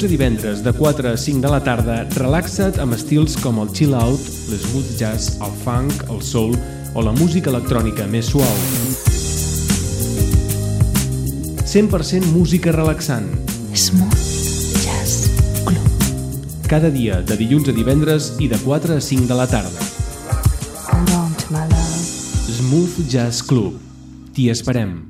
dilluns a divendres de 4 a 5 de la tarda, relaxa't amb estils com el chill out, l'smooth jazz, el funk, el soul o la música electrònica més suau. 100% música relaxant. Smooth Jazz Club. Cada dia, de dilluns a divendres i de 4 a 5 de la tarda. Smooth Jazz Club. T'hi esperem.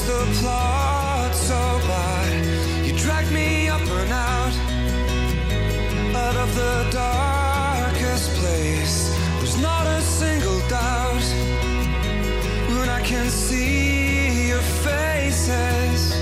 the plot so bad. You dragged me up and out, out of the darkest place. There's not a single doubt when I can see your faces.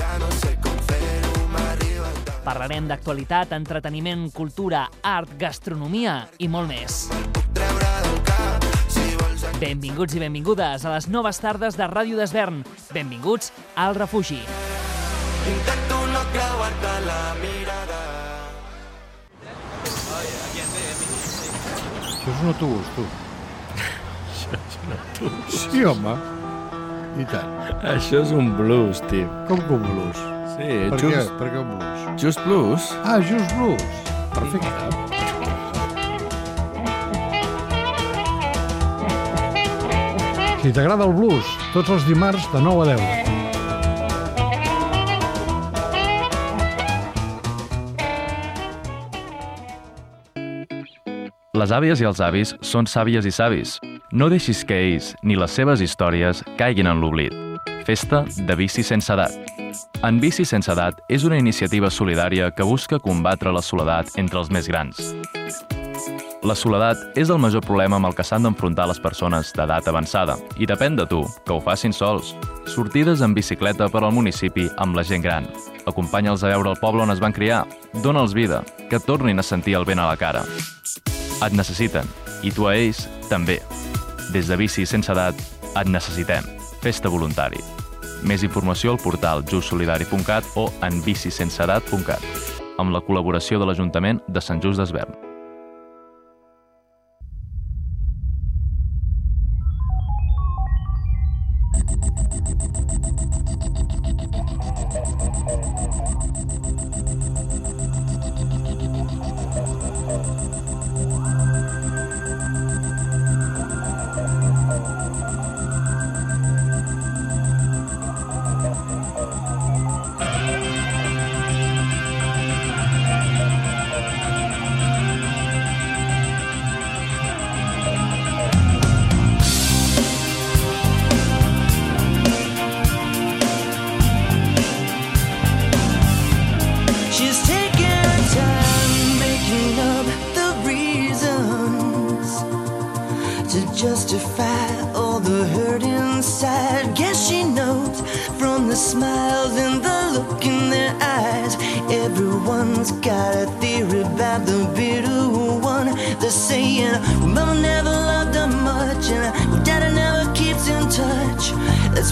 Ja no sé com fer-ho, m'arriba tant. Parlarem d'actualitat, entreteniment, cultura, art, gastronomia i molt més. Benvinguts i benvingudes a les noves tardes de Ràdio d'Esvern. Benvinguts al refugi. Intento no creuar-te la mirada. Això és un autobús, tu. Sí, home. I tant. Això és un blues, tio. Com que un blues? Sí, Per just, què? Per què un blues? just blues. Ah, just blues. Perfecte. Si t'agrada el blues, tots els dimarts de 9 a 10. Les àvies i els avis són sàvies i savis. No deixis que ells ni les seves històries caiguin en l'oblit. Festa de bici sense edat. En Bici sense edat és una iniciativa solidària que busca combatre la soledat entre els més grans. La soledat és el major problema amb el que s'han d'enfrontar les persones d'edat avançada i depèn de tu, que ho facin sols. Sortides en bicicleta per al municipi amb la gent gran. Acompanya'ls a veure el poble on es van criar. Dóna'ls vida, que tornin a sentir el vent a la cara. Et necessiten, i tu a ells també. Des de Bici sense edat, et necessitem. Festa voluntari. Més informació al portal justsolidari.cat o en bicisenseedat.cat amb la col·laboració de l'Ajuntament de Sant Just d'Esvern.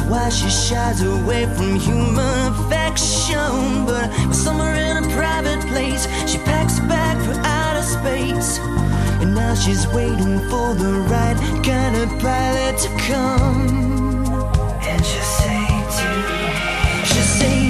Why she shies away from human affection. But somewhere in a private place, she packs a bag for outer space. And now she's waiting for the right kind of pilot to come. And she'll say to She's saying,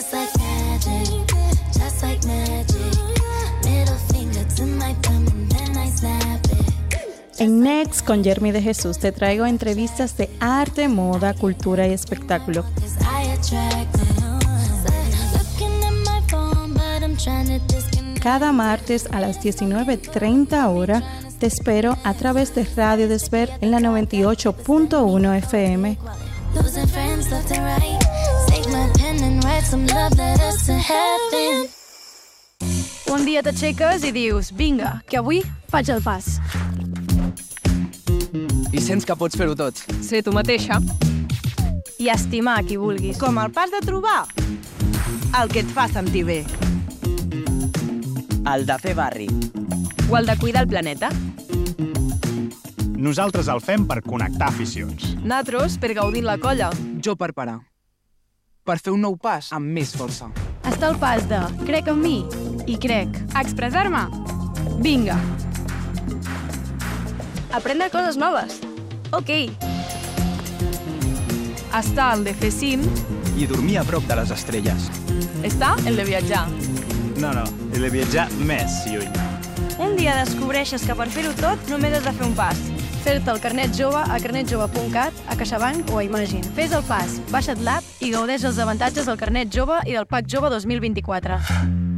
Just like magic, just like magic. Middle finger to my thumb and then I snap it. En Next con Jeremy de Jesús te traigo entrevistas de arte, moda, cultura y espectáculo. Cada martes a las 19.30 hora te espero a través de Radio Desver en la 98.1 FM. Un dia t'aixeques i dius, vinga, que avui faig el pas. I sents que pots fer-ho tot. Ser tu mateixa. I estimar qui vulguis. Com el pas de trobar el que et fa sentir bé. El de fer barri. O el de cuidar el planeta. Nosaltres el fem per connectar aficions. Natros per gaudir la colla. Jo per parar per fer un nou pas amb més força. Està el pas de crec en mi i crec a expressar-me. Vinga. Aprendre coses noves. Ok. Està el de fer cim. I dormir a prop de les estrelles. Està el de viatjar. No, no, el de viatjar més lluny. Un dia descobreixes que per fer-ho tot només has de fer un pas. Fer-te el carnet jove a carnetjove.cat, a CaixaBank o a Imagine. Fes el pas, baixa't l'app i gaudeix dels avantatges del carnet jove i del PAC jove 2024.